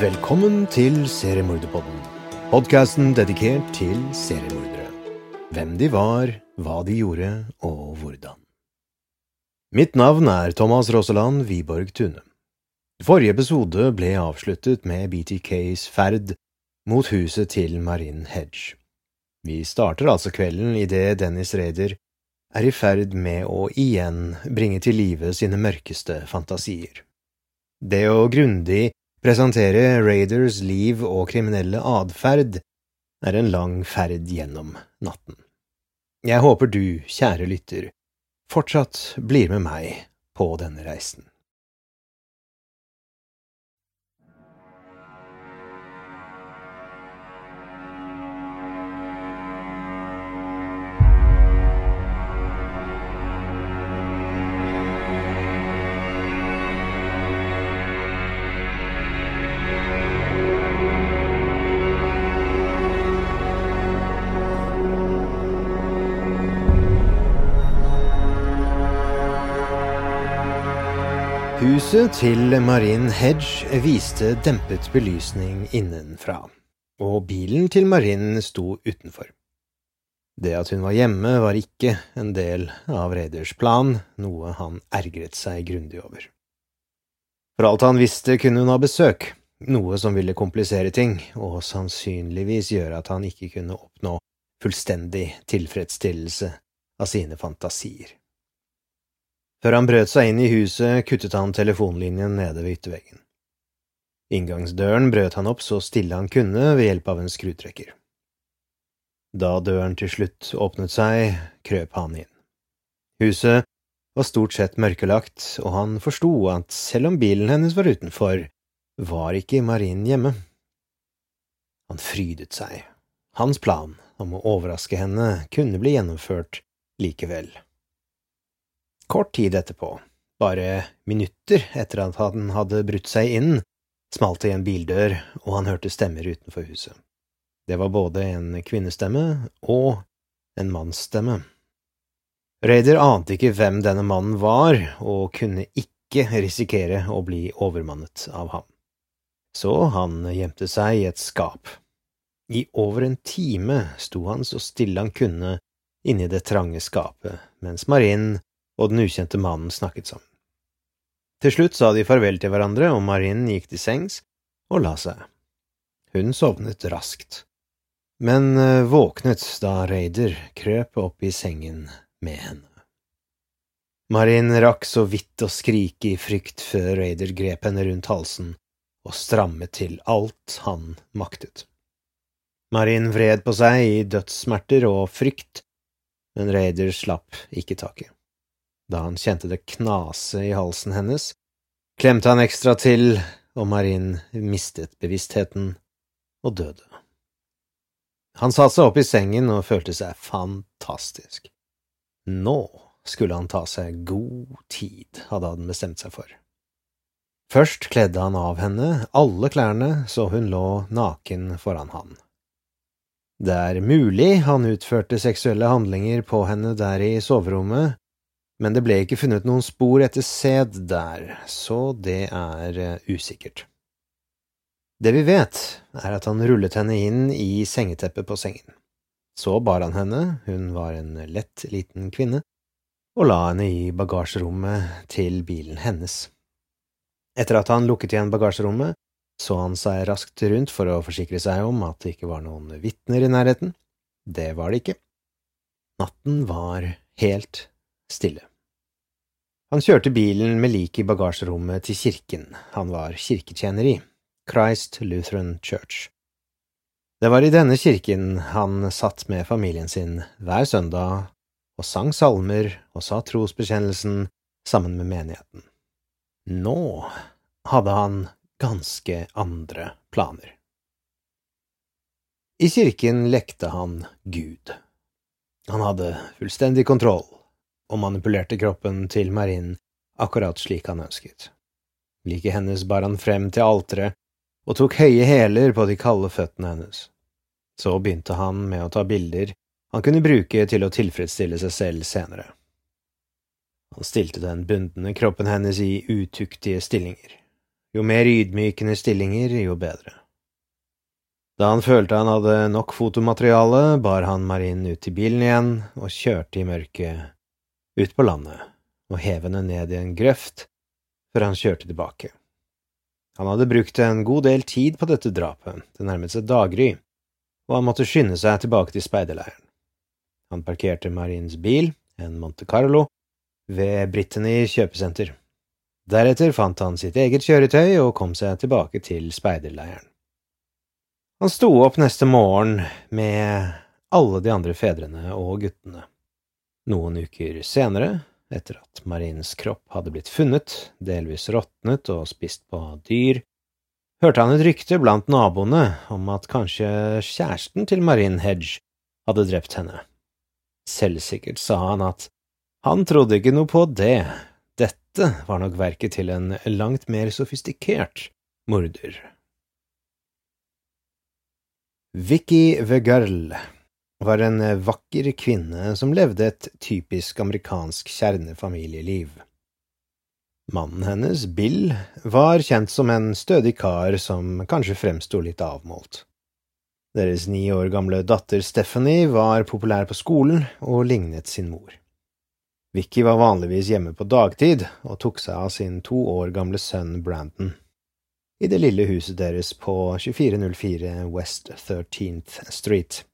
Velkommen til Seriemorderpodden. Podkasten dedikert til seriemordere. Hvem de var, hva de gjorde og hvordan. Mitt navn er Thomas Rosseland Wiborg Tune. Forrige episode ble avsluttet med BTKs ferd mot huset til Marin Hedge. Vi starter altså kvelden idet Dennis Raider er i ferd med å igjen bringe til live sine mørkeste fantasier. Det å grundig presentere Raiders liv og kriminelle atferd er en lang ferd gjennom natten. Jeg håper du, kjære lytter, fortsatt blir med meg på denne reisen. Huset til Marin Hedge viste dempet belysning innenfra, og bilen til Marin sto utenfor. Det at hun var hjemme, var ikke en del av reders plan, noe han ergret seg grundig over. For alt han visste, kunne hun ha besøk, noe som ville komplisere ting, og sannsynligvis gjøre at han ikke kunne oppnå fullstendig tilfredsstillelse av sine fantasier. Før han brøt seg inn i huset, kuttet han telefonlinjen nede ved ytterveggen. Inngangsdøren brøt han opp så stille han kunne ved hjelp av en skrutrekker. Da døren til slutt åpnet seg, krøp han inn. Huset var stort sett mørkelagt, og han forsto at selv om bilen hennes var utenfor, var ikke Marin hjemme. Han frydet seg. Hans plan om å overraske henne kunne bli gjennomført likevel. Kort tid etterpå, bare minutter etter at han hadde brutt seg inn, smalt det i en bildør, og han hørte stemmer utenfor huset. Det var både en kvinnestemme og en mannsstemme. Raider ante ikke hvem denne mannen var, og kunne ikke risikere å bli overmannet av ham. Så han gjemte seg i et skap. I over en time sto han så stille han kunne inni det trange skapet, mens Marin og den ukjente mannen snakket sammen. Til slutt sa de farvel til hverandre, og Marin gikk til sengs og la seg. Hun sovnet raskt, men eh, våknet da Raider krøp opp i sengen med henne. Marin rakk så vidt å skrike i frykt før Raider grep henne rundt halsen og strammet til alt han maktet. Marin vred på seg i dødssmerter og frykt, men Raider slapp ikke taket. Da han kjente det knase i halsen hennes, klemte han ekstra til, og Marin mistet bevisstheten og døde. Han satte seg opp i sengen og følte seg fantastisk. Nå skulle han ta seg god tid, hadde han bestemt seg for. Først kledde han av henne alle klærne så hun lå naken foran han. Det er mulig han utførte seksuelle handlinger på henne der i soverommet, men det ble ikke funnet noen spor etter sæd der, så det er eh, usikkert. Det vi vet, er at han rullet henne inn i sengeteppet på sengen. Så bar han henne, hun var en lett, liten kvinne, og la henne i bagasjerommet til bilen hennes. Etter at han lukket igjen bagasjerommet, så han seg raskt rundt for å forsikre seg om at det ikke var noen vitner i nærheten. Det var det ikke. Natten var helt stille. Han kjørte bilen med liket i bagasjerommet til kirken han var kirketjener i, Christ Lutheran Church. Det var i denne kirken han satt med familien sin hver søndag og sang salmer og sa trosbekjennelsen sammen med menigheten. Nå hadde han ganske andre planer. I kirken lekte han Gud. Han hadde fullstendig kontroll og manipulerte kroppen til Marin akkurat slik han ønsket. Like hennes bar han frem til alteret og tok høye hæler på de kalde føttene hennes. Så begynte han med å ta bilder han kunne bruke til å tilfredsstille seg selv senere. Han stilte den bundne kroppen hennes i utuktige stillinger. Jo mer ydmykende stillinger, jo bedre. Da han følte han hadde nok fotomateriale, bar han Marin ut til bilen igjen og kjørte i mørket ut på landet og heve henne ned i en grøft før han kjørte tilbake. Han hadde brukt en god del tid på dette drapet, det nærmet seg daggry, og han måtte skynde seg tilbake til speiderleiren. Han parkerte Marins bil, en Monte Carlo, ved Brittany kjøpesenter. Deretter fant han sitt eget kjøretøy og kom seg tilbake til speiderleiren. Han sto opp neste morgen med alle de andre fedrene og guttene. Noen uker senere, etter at Marins kropp hadde blitt funnet, delvis råtnet og spist på dyr, hørte han et rykte blant naboene om at kanskje kjæresten til Marin Hedge hadde drept henne. Selvsikkert sa han at han trodde ikke noe på det, dette var nok verket til en langt mer sofistikert morder. Vicky Vegarl var en vakker kvinne som levde et typisk amerikansk kjernefamilieliv. Mannen hennes, Bill, var kjent som en stødig kar som kanskje fremsto litt avmålt. Deres ni år gamle datter Stephanie var populær på skolen og lignet sin mor. Vicky var vanligvis hjemme på dagtid og tok seg av sin to år gamle sønn Brandon. I det lille huset deres på 2404 West 13th Street.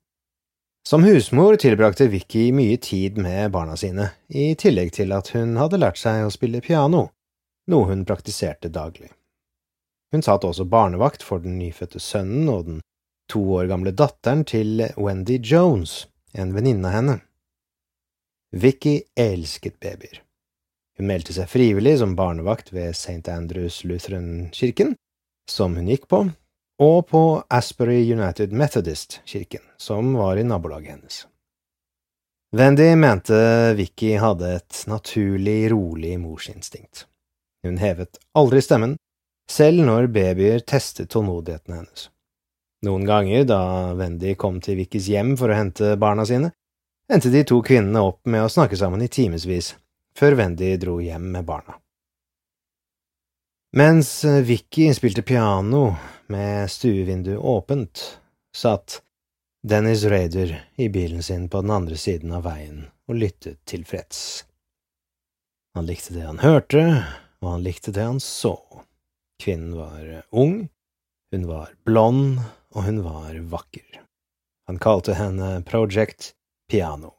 Som husmor tilbrakte Vicky mye tid med barna sine, i tillegg til at hun hadde lært seg å spille piano, noe hun praktiserte daglig. Hun satt også barnevakt for den nyfødte sønnen og den to år gamle datteren til Wendy Jones, en venninne av henne. Vicky elsket babyer. Hun meldte seg frivillig som barnevakt ved St. Andrews Lutheran-kirken, som hun gikk på, og på Asbury United Methodist-kirken, som var i nabolaget hennes. Wendy mente Vicky hadde et naturlig, rolig morsinstinkt. Hun hevet aldri stemmen, selv når babyer testet tålmodigheten hennes. Noen ganger, da Wendy kom til Vickys hjem for å hente barna sine, endte de to kvinnene opp med å snakke sammen i timevis, før Wendy dro hjem med barna. Mens Vicky spilte piano med stuevinduet åpent, satt Dennis Raider i bilen sin på den andre siden av veien og lyttet tilfreds. Han likte det han hørte, og han likte det han så. Kvinnen var ung, hun var blond, og hun var vakker. Han kalte henne Project piano.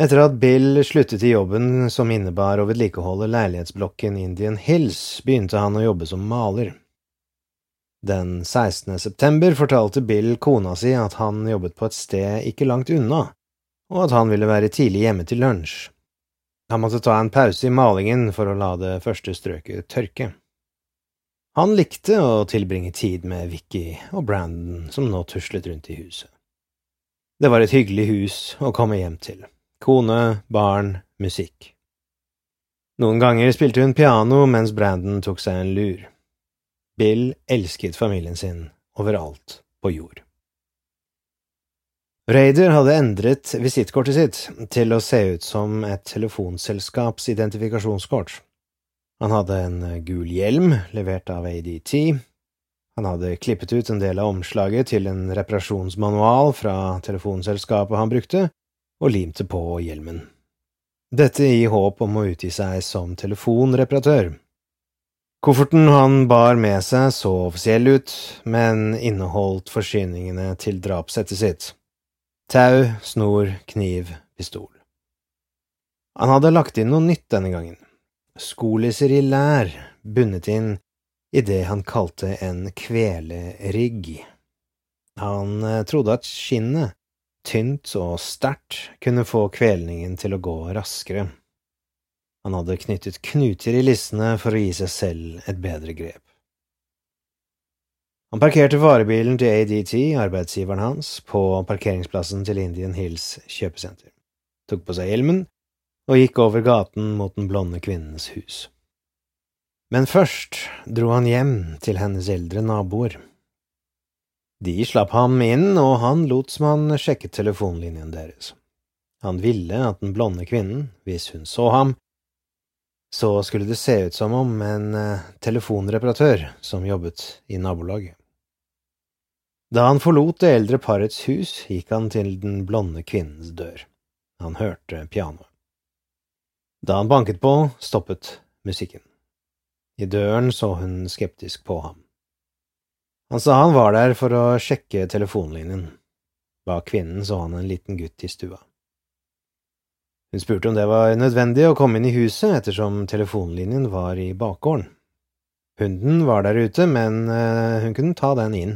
Etter at Bill sluttet i jobben som innebar å vedlikeholde leilighetsblokken Indian Hills, begynte han å jobbe som maler. Den 16. september fortalte Bill kona si at han jobbet på et sted ikke langt unna, og at han ville være tidlig hjemme til lunsj. Han måtte ta en pause i malingen for å la det første strøket tørke. Han likte å tilbringe tid med Vicky og Brandon, som nå tuslet rundt i huset. Det var et hyggelig hus å komme hjem til. Kone, barn, musikk. Noen ganger spilte hun piano mens Brandon tok seg en lur. Bill elsket familien sin overalt på jord. Raider hadde endret visittkortet sitt til å se ut som et telefonselskaps identifikasjonskort. Han hadde en gul hjelm levert av ADT, han hadde klippet ut en del av omslaget til en reparasjonsmanual fra telefonselskapet han brukte, og limte på hjelmen. Dette i håp om å utgi seg som telefonreparatør. Kofferten han bar med seg så offisiell ut, men inneholdt forsyningene til drapssettet sitt. Tau, snor, kniv, pistol. Han hadde lagt inn noe nytt denne gangen. Skolisser i lær, bundet inn i det han kalte en kvelerigg. Han eh, trodde at skinnet, tynt og sterkt, kunne få kvelningen til å gå raskere. Han hadde knyttet knuter i lissene for å gi seg selv et bedre grep. Han parkerte varebilen til ADT, arbeidsgiveren hans, på parkeringsplassen til Indian Hills kjøpesenter, tok på seg hjelmen og gikk over gaten mot den blonde kvinnens hus. Men først dro han hjem til hennes eldre naboer. De slapp ham inn, og han lot som han sjekket telefonlinjen deres. Han ville at den blonde kvinnen, hvis hun så ham, så skulle det se ut som om en eh, telefonreparatør som jobbet i nabolaget. Da han forlot det eldre parets hus, gikk han til den blonde kvinnens dør. Han hørte pianoet. Da han banket på, stoppet musikken. I døren så hun skeptisk på ham. Han sa han var der for å sjekke telefonlinjen. Bak kvinnen så han en liten gutt i stua. Hun spurte om det var nødvendig å komme inn i huset ettersom telefonlinjen var i bakgården. Hunden var der ute, men eh, hun kunne ta den inn.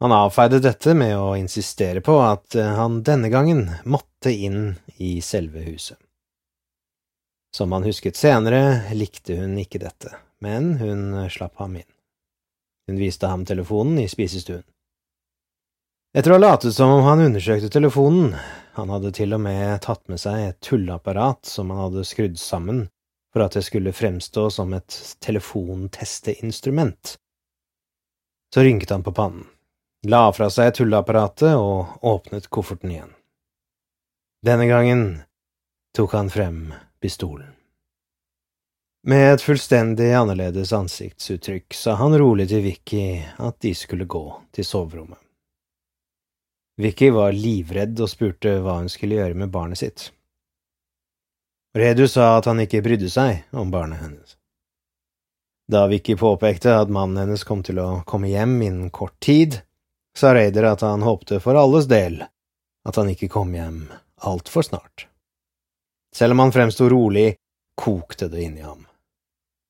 Han avfeide dette med å insistere på at eh, han denne gangen måtte inn i selve huset. Som han husket senere, likte hun ikke dette, men hun slapp ham inn. Hun viste ham telefonen i spisestuen. Etter å ha latet som om han undersøkte telefonen, han hadde til og med tatt med seg et tulleapparat som han hadde skrudd sammen for at det skulle fremstå som et telefontesteinstrument, så rynket han på pannen, la fra seg tulleapparatet og åpnet kofferten igjen. Denne gangen tok han frem pistolen. Med et fullstendig annerledes ansiktsuttrykk sa han rolig til Vicky at de skulle gå til soverommet. Vicky var livredd og spurte hva hun skulle gjøre med barnet sitt. Redu sa at han ikke brydde seg om barnet hennes. Da Vicky påpekte at mannen hennes kom til å komme hjem innen kort tid, sa Raider at han håpte for alles del at han ikke kom hjem altfor snart. Selv om han fremsto rolig, kokte det inni ham.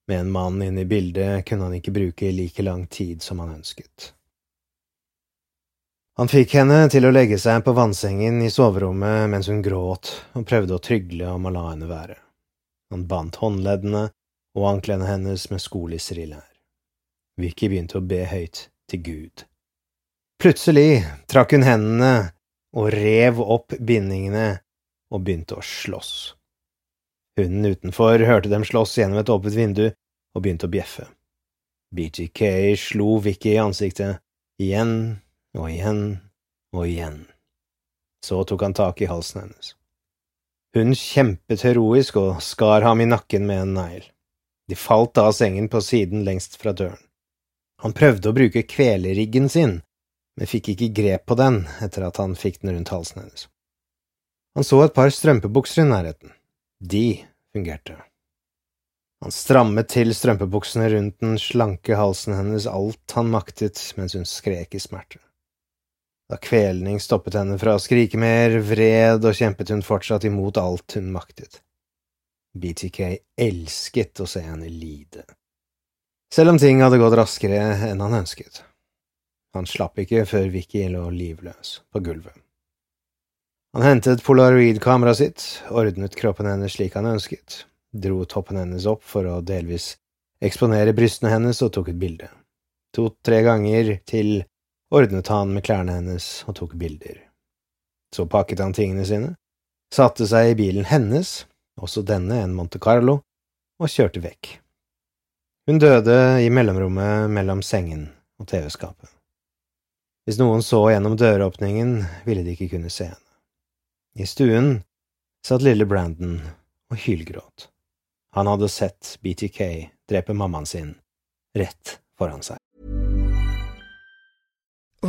Med en mann inne i bildet kunne han ikke bruke like lang tid som han ønsket. Han fikk henne til å legge seg på vannsengen i soverommet mens hun gråt og prøvde å trygle om å la henne være. Han bandt håndleddene og anklene hennes med skolisser i lær. Vicky begynte å be høyt til Gud. Plutselig trakk hun hendene og rev opp bindingene og begynte å slåss. Hunden utenfor hørte dem slåss gjennom et åpent vindu og begynte å bjeffe. BGK slo Vicky i ansiktet, igjen og igjen og igjen. Så tok han tak i halsen hennes. Hun kjempet heroisk og skar ham i nakken med en negl. De falt av sengen på siden lengst fra døren. Han prøvde å bruke kveleriggen sin, men fikk ikke grep på den etter at han fikk den rundt halsen hennes. Han så et par strømpebukser i nærheten. De fungerte. Han strammet til strømpebuksene rundt den slanke halsen hennes alt han maktet mens hun skrek i smerte. Da kvelning stoppet henne fra å skrike mer, vred og kjempet hun fortsatt imot alt hun maktet. BTK elsket å se henne lide, selv om ting hadde gått raskere enn han ønsket. Han slapp ikke før Vicky lå livløs på gulvet. Han hentet polaroidkameraet sitt, ordnet kroppen hennes slik han ønsket, dro toppen hennes opp for å delvis eksponere brystene hennes og tok et bilde. To–tre ganger til ordnet han med klærne hennes og tok bilder. Så pakket han tingene sine, satte seg i bilen hennes, også denne en Monte Carlo, og kjørte vekk. Hun døde i mellomrommet mellom sengen og TV-skapet. Hvis noen så gjennom døråpningen, ville de ikke kunne se henne. I stuen satt lille Brandon og hylgråt. Han hadde sett BTK drepe mammaen sin rett foran seg.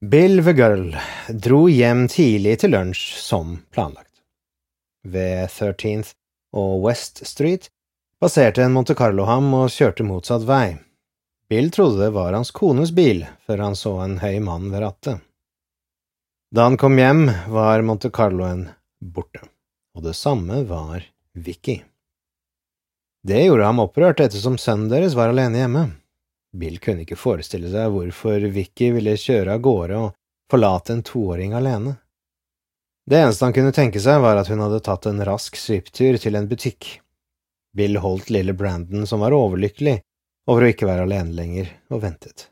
Bill the Girl dro hjem tidlig til lunsj som planlagt. Ved 13th og West Street passerte en Monte Carlo ham og kjørte motsatt vei. Bill trodde det var hans kones bil, før han så en høy mann ved rattet. Da han kom hjem, var Monte Carloen borte, og det samme var Vicky. Det gjorde ham opprørt ettersom sønnen deres var alene hjemme. Bill kunne ikke forestille seg hvorfor Vicky ville kjøre av gårde og forlate en toåring alene. Det eneste han kunne tenke seg, var at hun hadde tatt en rask svipptur til en butikk. Bill holdt lille Brandon, som var overlykkelig over å ikke være alene lenger, og ventet.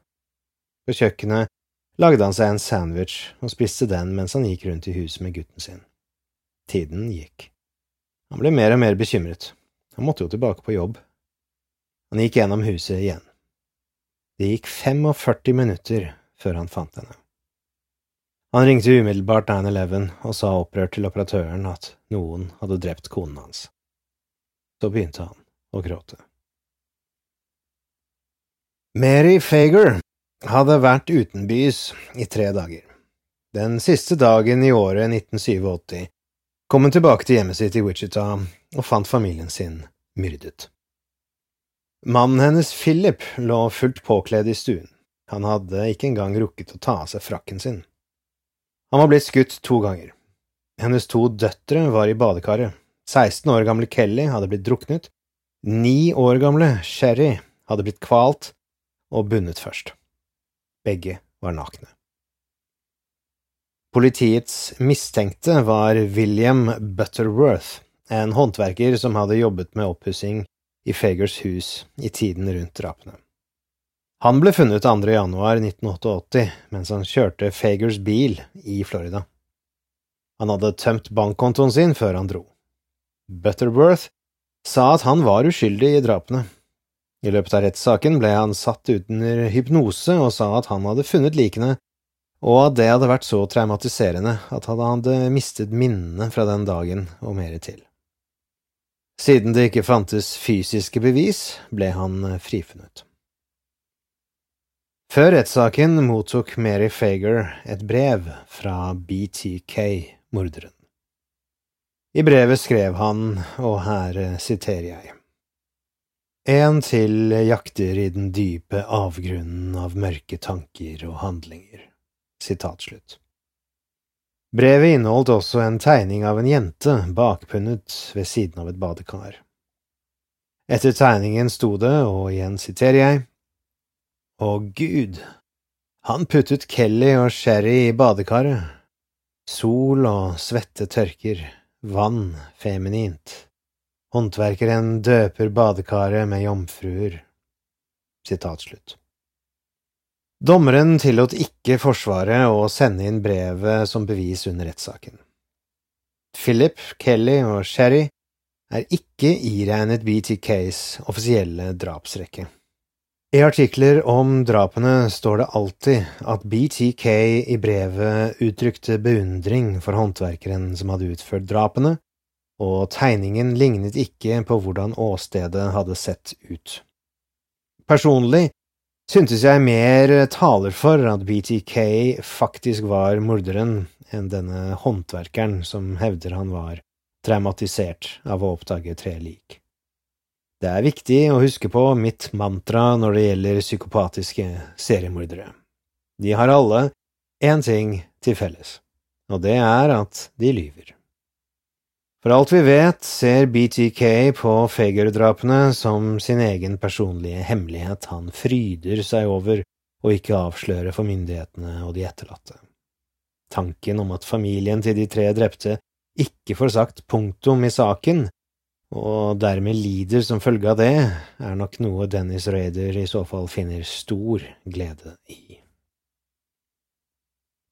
På kjøkkenet lagde han seg en sandwich og spiste den mens han gikk rundt i huset med gutten sin. Tiden gikk. Han ble mer og mer bekymret. Han måtte jo tilbake på jobb. Han gikk gjennom huset igjen. Det gikk 45 minutter før han fant henne. Han ringte umiddelbart 911 og sa opprørt til operatøren at noen hadde drept konen hans. Så begynte han å gråte. Mary Fager hadde vært utenbys i tre dager. Den siste dagen i året 1987 kom hun tilbake til hjemmet sitt i Wichita og fant familien sin myrdet. Mannen hennes, Philip, lå fullt påkledd i stuen. Han hadde ikke engang rukket å ta av seg frakken sin. Han var blitt skutt to ganger. Hennes to døtre var i badekaret. 16 år gamle Kelly hadde blitt druknet. Ni år gamle Sherry hadde blitt kvalt og bundet først. Begge var nakne. Politiets mistenkte var William Butterworth, en håndverker som hadde jobbet med oppussing i Fagers hus i tiden rundt drapene. Han ble funnet 2. januar 1988 mens han kjørte Fagers bil i Florida. Han hadde tømt bankkontoen sin før han dro. Butterworth sa at han var uskyldig i drapene. I løpet av rettssaken ble han satt under hypnose og sa at han hadde funnet likene, og at det hadde vært så traumatiserende at han hadde mistet minnene fra den dagen og mer til. Siden det ikke fantes fysiske bevis, ble han eh, frifunnet. Før rettssaken mottok Mary Fager et brev fra BTK-morderen. I brevet skrev han, og her eh, siterer jeg, En til jakter i den dype avgrunnen av mørke tanker og handlinger. Sitat slutt. Brevet inneholdt også en tegning av en jente bakpunnet ved siden av et badekar. Etter tegningen sto det, og igjen siterer jeg, Å Gud, han puttet Kelly og Sherry i badekaret. Sol og svette tørker, vann feminint. Håndverkeren døper badekaret med jomfruer. Sitat slutt. Dommeren tillot ikke Forsvaret å sende inn brevet som bevis under rettssaken. Philip, Kelly og Sherry er ikke iregnet BTKs offisielle drapsrekke. I artikler om drapene står det alltid at BTK i brevet uttrykte beundring for håndverkeren som hadde utført drapene, og tegningen lignet ikke på hvordan åstedet hadde sett ut. Personlig syntes jeg mer taler for at BTK faktisk var morderen enn denne håndverkeren som hevder han var traumatisert av å oppdage tre lik. Det er viktig å huske på mitt mantra når det gjelder psykopatiske seriemordere. De har alle én ting til felles, og det er at de lyver. For alt vi vet, ser BTK på Fager-drapene som sin egen personlige hemmelighet han fryder seg over å ikke avsløre for myndighetene og de etterlatte. Tanken om at familien til de tre drepte ikke får sagt punktum i saken, og dermed lider som følge av det, er nok noe Dennis Raider i så fall finner stor glede i.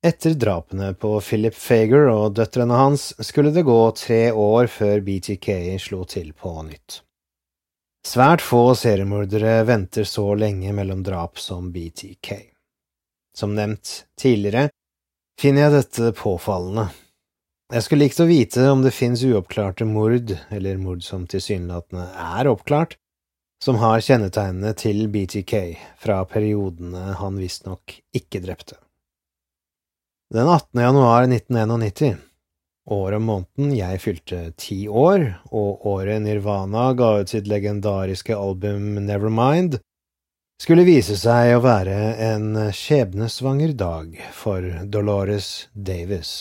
Etter drapene på Philip Fager og døtrene hans skulle det gå tre år før BTK slo til på nytt. Svært få seriemordere venter så lenge mellom drap som BTK. Som nevnt tidligere finner jeg dette påfallende. Jeg skulle likt å vite om det finnes uoppklarte mord, eller mord som tilsynelatende er oppklart, som har kjennetegnene til BTK fra periodene han visstnok ikke drepte. Den 18. januar 1991, året og måneden jeg fylte ti år, og året Nirvana ga ut sitt legendariske album Nevermind, skulle vise seg å være en skjebnesvanger dag for Dolores Davis.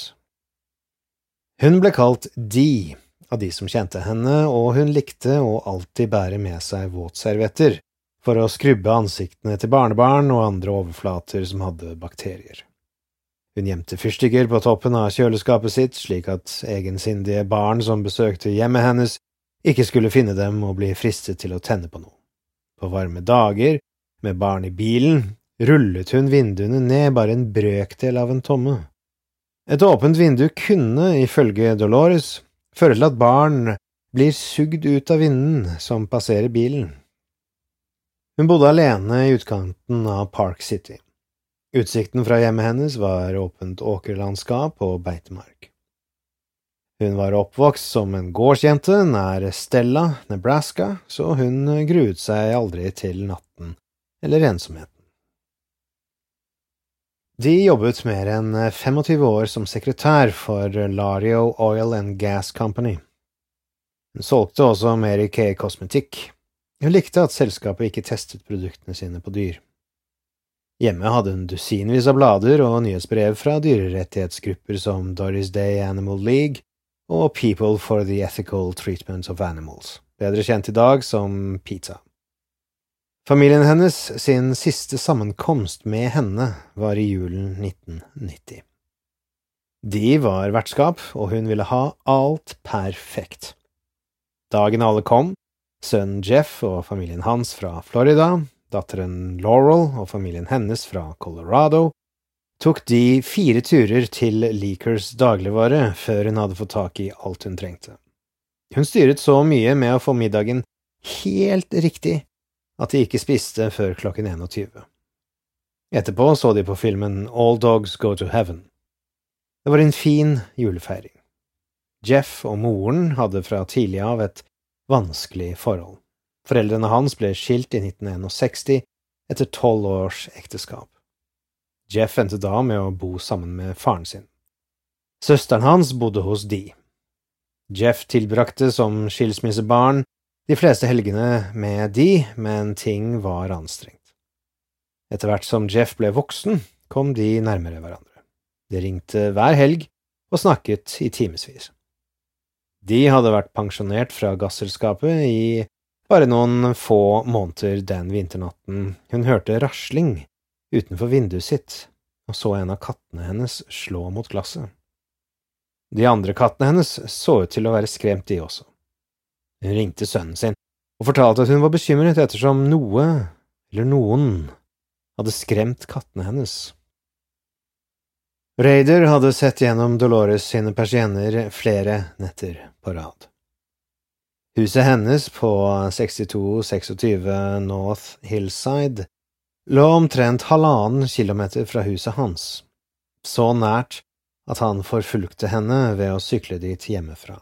Hun ble kalt Dee av de som kjente henne, og hun likte å alltid bære med seg våtservietter for å skrubbe ansiktene til barnebarn og andre overflater som hadde bakterier. Hun gjemte fyrstikker på toppen av kjøleskapet sitt, slik at egensindige barn som besøkte hjemmet hennes, ikke skulle finne dem og bli fristet til å tenne på noe. På varme dager, med barn i bilen, rullet hun vinduene ned bare en brøkdel av en tomme. Et åpent vindu kunne, ifølge Dolores, føre til at barn blir sugd ut av vinden som passerer bilen. Hun bodde alene i utkanten av Park City. Utsikten fra hjemmet hennes var åpent åkerlandskap og beitemark. Hun var oppvokst som en gårdsjente nær Stella, Nebraska, så hun gruet seg aldri til natten eller ensomheten. De jobbet mer enn 25 år som sekretær for Lario Oil and Gas Company. Hun solgte også Mary Kay kosmetikk. Hun likte at selskapet ikke testet produktene sine på dyr. Hjemme hadde hun dusinvis av blader og nyhetsbrev fra dyrerettighetsgrupper som Doris Day Animal League og People for the Ethical Treatment of Animals, bedre kjent i dag som Pizza. Familien hennes sin siste sammenkomst med henne var i julen 1990. De var vertskap, og hun ville ha alt perfekt. Dagen alle kom, sønnen Jeff og familien hans fra Florida, datteren Laurel og familien hennes fra Colorado, tok de fire turer til Leakers dagligvare før hun hadde fått tak i alt hun trengte. Hun styret så mye med å få middagen helt riktig at de ikke spiste før klokken 21. Etterpå så de på filmen All Dogs Go to Heaven. Det var en fin julefeiring. Jeff og moren hadde fra tidlig av et vanskelig forhold. Foreldrene hans ble skilt i 1961 etter tolv års ekteskap. Jeff endte da med å bo sammen med faren sin. Søsteren hans bodde hos de. Jeff tilbrakte som skilsmissebarn de fleste helgene med de, men ting var anstrengt. Etter hvert som Jeff ble voksen, kom de nærmere hverandre. De ringte hver helg og snakket i timevis. De hadde vært pensjonert fra gasselskapet i bare noen få måneder den vinternatten hun hørte rasling utenfor vinduet sitt og så en av kattene hennes slå mot glasset. De andre kattene hennes så ut til å være skremt, de også. Hun ringte sønnen sin og fortalte at hun var bekymret ettersom noe, eller noen, hadde skremt kattene hennes. Raider hadde sett gjennom Dolores sine persienner flere netter på rad. Huset hennes på 6226 North Hillside lå omtrent halvannen kilometer fra huset hans, så nært at han forfulgte henne ved å sykle dit hjemmefra.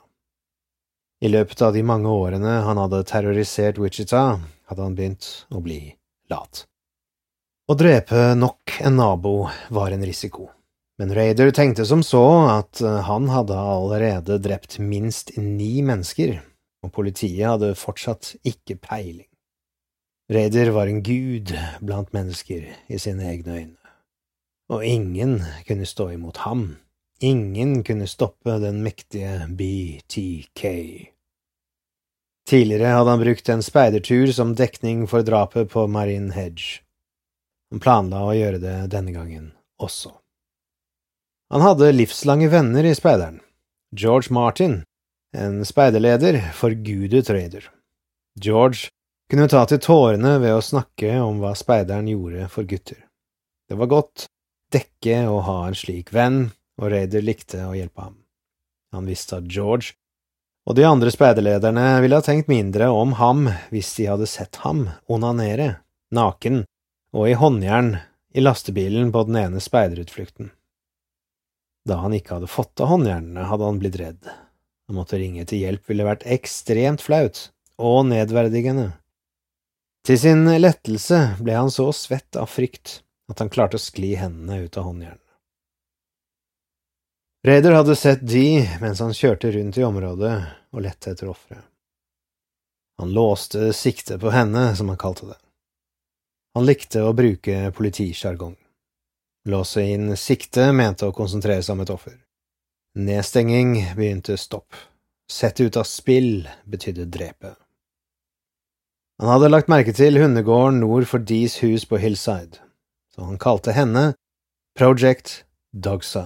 I løpet av de mange årene han hadde terrorisert Wichita, hadde han begynt å bli lat. Å drepe nok en nabo var en risiko, men Raider tenkte som så at han hadde allerede drept minst ni mennesker og politiet hadde fortsatt ikke peiling. Raider var en gud blant mennesker i sine egne øyne, og ingen kunne stå imot ham, Ingen kunne stoppe den mektige BTK. Tidligere hadde han brukt en speidertur som dekning for drapet på Marine Hedge. Han planla å gjøre det denne gangen også. Han hadde livslange venner i speideren. George Martin, en speiderleder, forgudet Raider. George kunne ta til tårene ved å snakke om hva speideren gjorde for gutter. Det var godt dekke å ha en slik venn, og Raider likte å hjelpe ham. Han visste at George og de andre speiderlederne ville ha tenkt mindre om ham hvis de hadde sett ham onanere, naken og i håndjern i lastebilen på den ene speiderutflukten. Da han ikke hadde fått av håndjernene, hadde han blitt redd. Å måtte ringe til hjelp ville vært ekstremt flaut og nedverdigende. Til sin lettelse ble han så svett av frykt at han klarte å skli hendene ut av håndjernene. Raider hadde sett de mens han kjørte rundt i området og lette etter ofre. Han låste sikte på henne, som han kalte det. Han likte å bruke politisjargong. Låse inn sikte mente å konsentrere seg om et offer. Nedstenging begynte stopp. Sett ut av spill betydde drepe. Han hadde lagt merke til hundegården nord for Dees hus på Hillside, så han kalte henne Project Dogsa.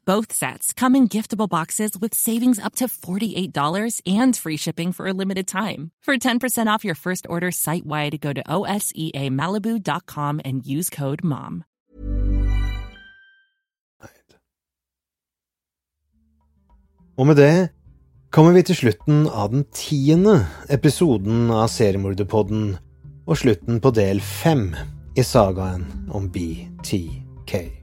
Both sets come in giftable boxes with savings up to $48 and free shipping for a limited time. For 10% off your first order site wide, go to OSEAMalibu.com and use code MOM. Og med det kommer vi til slutten av den tiende episoden av Seriemorderpodden, og slutten på del fem i sagaen om BTK.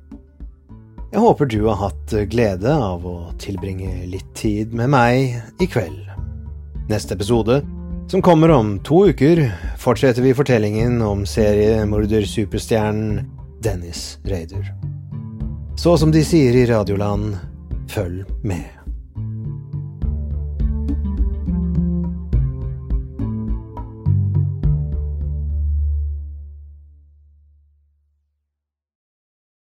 Jeg håper du har hatt glede av å tilbringe litt tid med meg i kveld. Neste episode, som kommer om to uker, fortsetter vi fortellingen om seriemordersuperstjernen Dennis Raider. Så som de sier i Radioland, følg med.